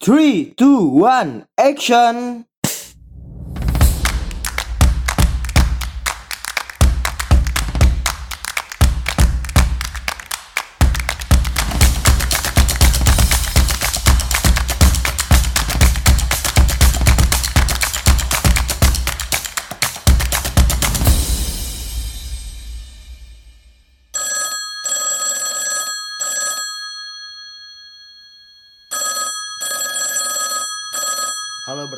Three, two, one, action!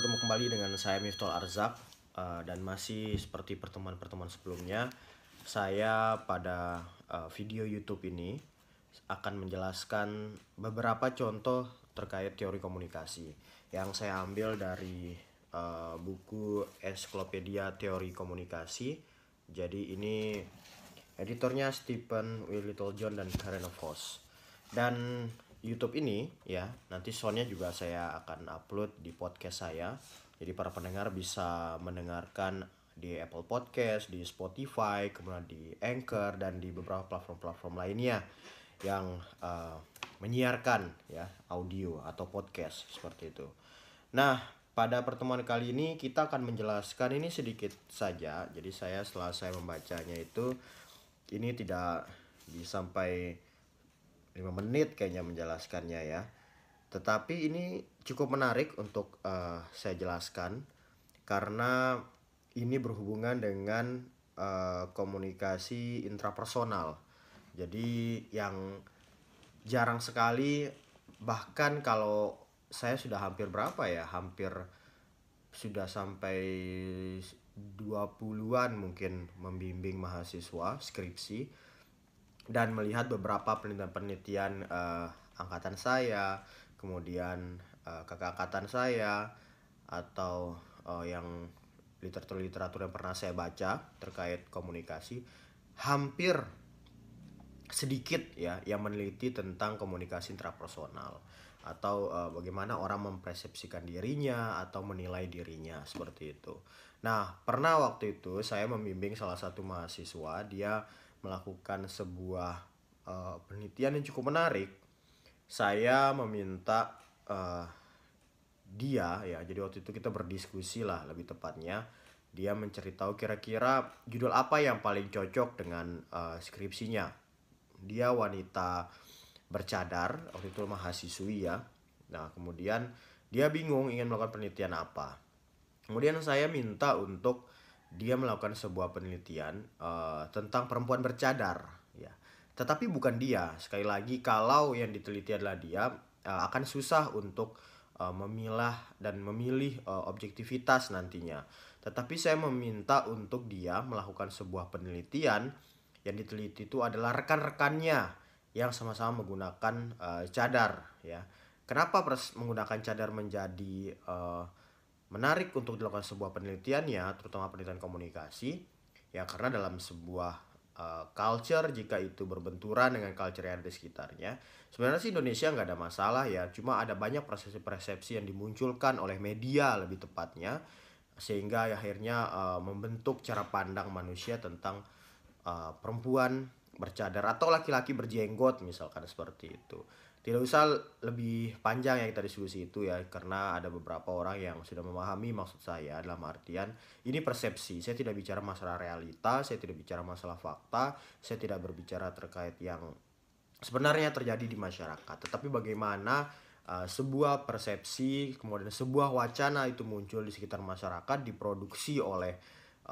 Bertemu kembali dengan saya Miftol Arzak eh, dan masih seperti pertemuan-pertemuan sebelumnya, saya pada eh, video YouTube ini akan menjelaskan beberapa contoh terkait teori komunikasi yang saya ambil dari eh, buku Ensiklopedia Teori Komunikasi. Jadi ini editornya Stephen W. Littlejohn dan Karen Voss. Dan YouTube ini ya nanti soundnya juga saya akan upload di podcast saya. Jadi para pendengar bisa mendengarkan di Apple Podcast, di Spotify, kemudian di Anchor dan di beberapa platform-platform lainnya yang eh, menyiarkan ya audio atau podcast seperti itu. Nah, pada pertemuan kali ini kita akan menjelaskan ini sedikit saja. Jadi saya setelah saya membacanya itu ini tidak sampai 5 menit kayaknya menjelaskannya ya. Tetapi ini cukup menarik untuk eh, saya jelaskan karena ini berhubungan dengan eh, komunikasi intrapersonal. Jadi yang jarang sekali bahkan kalau saya sudah hampir berapa ya? Hampir sudah sampai 20-an mungkin membimbing mahasiswa skripsi dan melihat beberapa penelitian-penelitian eh, angkatan saya, kemudian eh, kakak angkatan saya atau eh, yang literatur-literatur yang pernah saya baca terkait komunikasi hampir sedikit ya yang meneliti tentang komunikasi intrapersonal atau eh, bagaimana orang mempersepsikan dirinya atau menilai dirinya seperti itu. Nah, pernah waktu itu saya membimbing salah satu mahasiswa, dia melakukan sebuah eh, penelitian yang cukup menarik. Saya meminta eh, dia ya, jadi waktu itu kita berdiskusi lah lebih tepatnya. Dia menceritakan kira-kira judul apa yang paling cocok dengan eh, skripsinya. Dia wanita bercadar, waktu itu mahasiswi ya. Nah, kemudian dia bingung ingin melakukan penelitian apa. Kemudian saya minta untuk dia melakukan sebuah penelitian eh, tentang perempuan bercadar ya. Tetapi bukan dia. Sekali lagi kalau yang diteliti adalah dia eh, akan susah untuk eh, memilah dan memilih eh, objektivitas nantinya. Tetapi saya meminta untuk dia melakukan sebuah penelitian yang diteliti itu adalah rekan-rekannya yang sama-sama menggunakan eh, cadar ya. Kenapa menggunakan cadar menjadi eh, menarik untuk dilakukan sebuah penelitiannya, terutama penelitian komunikasi, ya karena dalam sebuah uh, culture jika itu berbenturan dengan culture yang ada di sekitarnya, sebenarnya sih Indonesia nggak ada masalah ya, cuma ada banyak persepsi-persepsi yang dimunculkan oleh media lebih tepatnya, sehingga akhirnya uh, membentuk cara pandang manusia tentang uh, perempuan bercadar atau laki-laki berjenggot misalkan seperti itu tidak usah lebih panjang yang kita diskusi itu ya karena ada beberapa orang yang sudah memahami maksud saya dalam artian ini persepsi. Saya tidak bicara masalah realita saya tidak bicara masalah fakta saya tidak berbicara terkait yang sebenarnya terjadi di masyarakat. Tetapi bagaimana uh, sebuah persepsi kemudian sebuah wacana itu muncul di sekitar masyarakat diproduksi oleh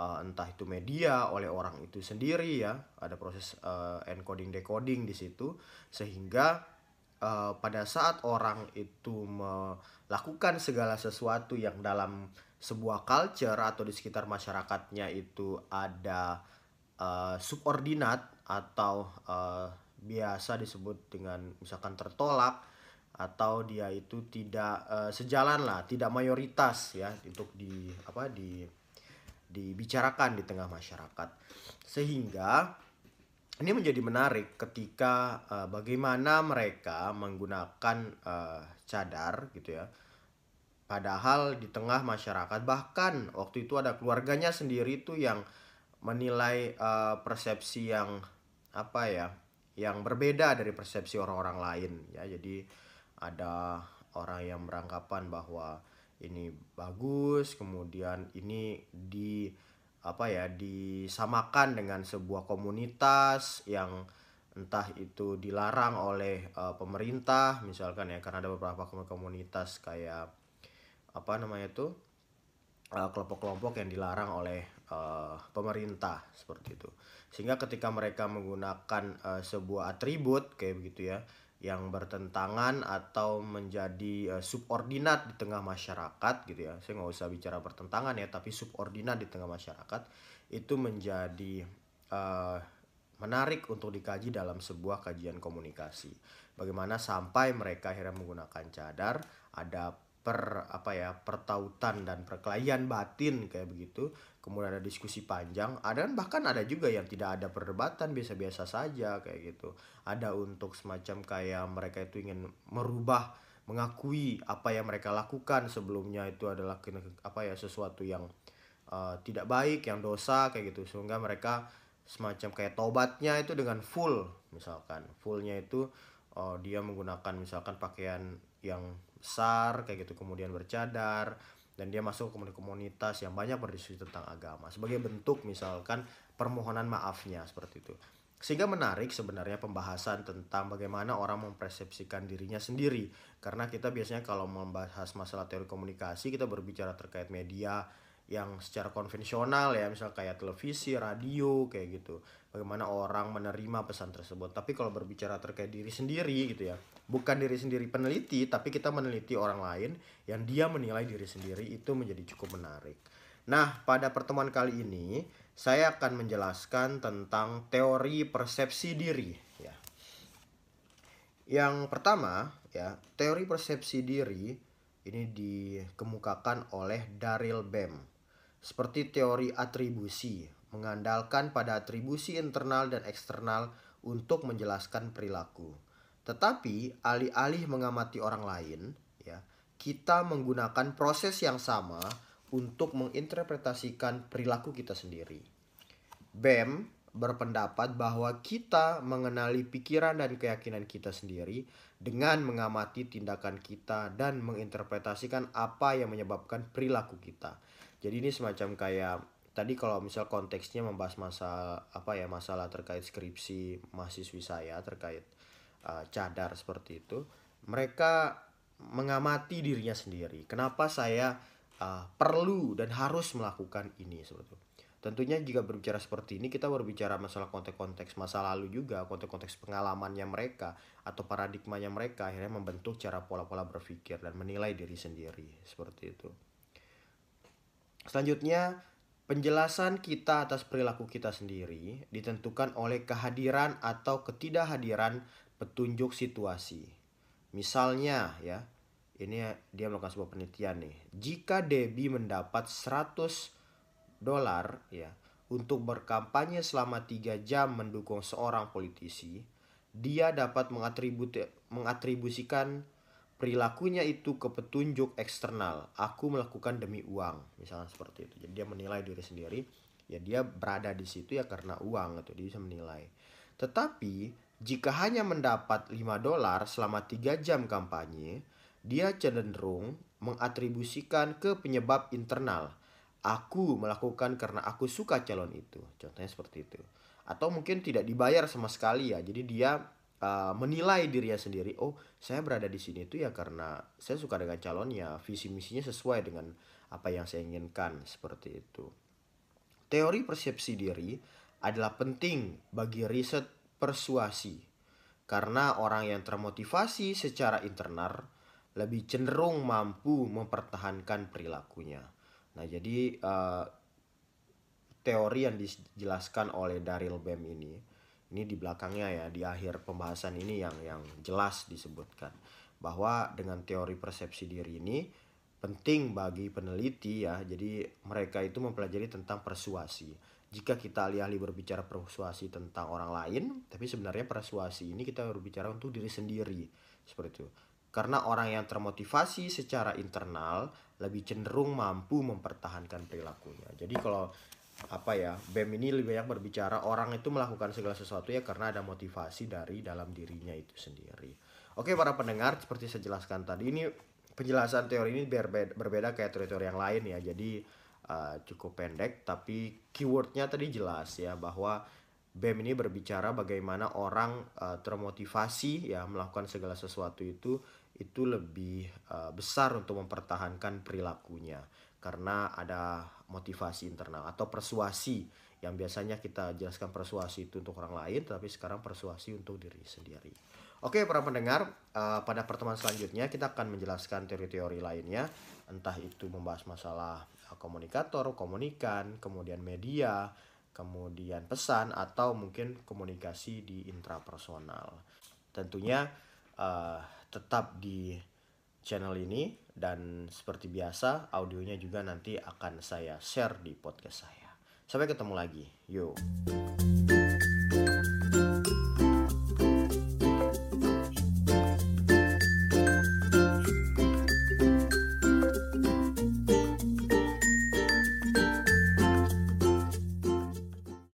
uh, entah itu media oleh orang itu sendiri ya. Ada proses uh, encoding decoding di situ sehingga uh, pada saat orang itu melakukan segala sesuatu yang dalam sebuah culture atau di sekitar masyarakatnya itu ada uh, subordinat atau uh, biasa disebut dengan misalkan tertolak atau dia itu tidak uh, sejalan lah, tidak mayoritas ya untuk di apa di dibicarakan di tengah masyarakat. Sehingga ini menjadi menarik ketika uh, bagaimana mereka menggunakan uh, cadar gitu ya. Padahal di tengah masyarakat bahkan waktu itu ada keluarganya sendiri tuh yang menilai uh, persepsi yang apa ya, yang berbeda dari persepsi orang-orang lain ya. Jadi ada orang yang beranggapan bahwa ini bagus kemudian ini di apa ya disamakan dengan sebuah komunitas yang entah itu dilarang oleh uh, pemerintah misalkan ya karena ada beberapa komunitas kayak apa namanya itu uh, kelompok-kelompok yang dilarang oleh uh, pemerintah seperti itu. Sehingga ketika mereka menggunakan uh, sebuah atribut kayak begitu ya yang bertentangan atau menjadi uh, subordinat di tengah masyarakat gitu ya. Saya nggak usah bicara bertentangan ya tapi subordinat di tengah masyarakat itu menjadi uh, menarik untuk dikaji dalam sebuah kajian komunikasi. Bagaimana sampai mereka akhirnya menggunakan cadar ada per apa ya pertautan dan perkelahian batin kayak begitu. Kemudian ada diskusi panjang ada bahkan ada juga yang tidak ada perdebatan biasa-biasa saja kayak gitu. Ada untuk semacam kayak mereka itu ingin merubah mengakui apa yang mereka lakukan. Sebelumnya itu adalah apa ya sesuatu yang uh, tidak baik yang dosa kayak gitu. Sehingga mereka semacam kayak tobatnya itu dengan full misalkan. Fullnya itu uh, dia menggunakan misalkan pakaian yang besar kayak gitu kemudian bercadar dan dia masuk ke komunitas yang banyak berdiskusi tentang agama sebagai bentuk misalkan permohonan maafnya seperti itu. Sehingga menarik sebenarnya pembahasan tentang bagaimana orang mempersepsikan dirinya sendiri. Karena kita biasanya kalau membahas masalah teori komunikasi kita berbicara terkait media yang secara konvensional ya misal kayak televisi, radio kayak gitu. Bagaimana orang menerima pesan tersebut. Tapi kalau berbicara terkait diri sendiri gitu ya, bukan diri sendiri peneliti, tapi kita meneliti orang lain yang dia menilai diri sendiri itu menjadi cukup menarik. Nah, pada pertemuan kali ini saya akan menjelaskan tentang teori persepsi diri ya. Yang pertama ya, teori persepsi diri ini dikemukakan oleh Daryl Bem seperti teori atribusi, mengandalkan pada atribusi internal dan eksternal untuk menjelaskan perilaku. Tetapi alih-alih mengamati orang lain, ya, kita menggunakan proses yang sama untuk menginterpretasikan perilaku kita sendiri. BEM berpendapat bahwa kita mengenali pikiran dan keyakinan kita sendiri dengan mengamati tindakan kita dan menginterpretasikan apa yang menyebabkan perilaku kita jadi ini semacam kayak tadi kalau misal konteksnya membahas masa apa ya masalah terkait skripsi mahasiswi saya terkait uh, cadar seperti itu mereka mengamati dirinya sendiri. Kenapa saya uh, perlu dan harus melakukan ini seperti itu. Tentunya jika berbicara seperti ini kita berbicara masalah konteks-konteks masa lalu juga konteks-konteks pengalamannya mereka atau paradigmanya mereka akhirnya membentuk cara pola-pola berpikir dan menilai diri sendiri seperti itu Selanjutnya, penjelasan kita atas perilaku kita sendiri ditentukan oleh kehadiran atau ketidakhadiran petunjuk situasi. Misalnya ya, ini dia melakukan sebuah penelitian nih. Jika Debbie mendapat 100 dolar ya untuk berkampanye selama 3 jam mendukung seorang politisi, dia dapat mengatribusikan perilakunya itu ke petunjuk eksternal. Aku melakukan demi uang, misalnya seperti itu. Jadi dia menilai diri sendiri, ya dia berada di situ ya karena uang itu dia bisa menilai. Tetapi jika hanya mendapat 5 dolar selama 3 jam kampanye, dia cenderung mengatribusikan ke penyebab internal. Aku melakukan karena aku suka calon itu. Contohnya seperti itu. Atau mungkin tidak dibayar sama sekali ya. Jadi dia uh, menilai dirinya sendiri oh saya berada di sini itu ya karena saya suka dengan calonnya visi misinya sesuai dengan apa yang saya inginkan seperti itu. Teori persepsi diri adalah penting bagi riset persuasi karena orang yang termotivasi secara internal lebih cenderung mampu mempertahankan perilakunya. Nah jadi uh, teori yang dijelaskan oleh Daryl Bem ini ini di belakangnya ya di akhir pembahasan ini yang yang jelas disebutkan. Bahwa dengan teori persepsi diri ini penting bagi peneliti ya jadi mereka itu mempelajari tentang persuasi. Jika kita alih-alih berbicara persuasi tentang orang lain tapi sebenarnya persuasi ini kita berbicara untuk diri sendiri seperti itu. Karena orang yang termotivasi secara internal lebih cenderung mampu mempertahankan perilakunya. Jadi kalau apa ya BEM ini lebih banyak berbicara orang itu melakukan segala sesuatu ya karena ada motivasi dari dalam dirinya itu sendiri. Oke para pendengar, seperti saya jelaskan tadi ini penjelasan teori ini berbeda, berbeda kayak teori-teori yang lain ya. Jadi uh, cukup pendek, tapi keywordnya tadi jelas ya bahwa BEM ini berbicara bagaimana orang uh, termotivasi ya melakukan segala sesuatu itu itu lebih uh, besar untuk mempertahankan perilakunya karena ada motivasi internal atau persuasi yang biasanya kita jelaskan persuasi itu untuk orang lain tapi sekarang persuasi untuk diri sendiri. Oke para pendengar uh, pada pertemuan selanjutnya kita akan menjelaskan teori-teori lainnya entah itu membahas masalah komunikator, komunikan, kemudian media, kemudian pesan atau mungkin komunikasi di intrapersonal. Tentunya uh, tetap di channel ini dan seperti biasa audionya juga nanti akan saya share di podcast saya. Sampai ketemu lagi. Yuk.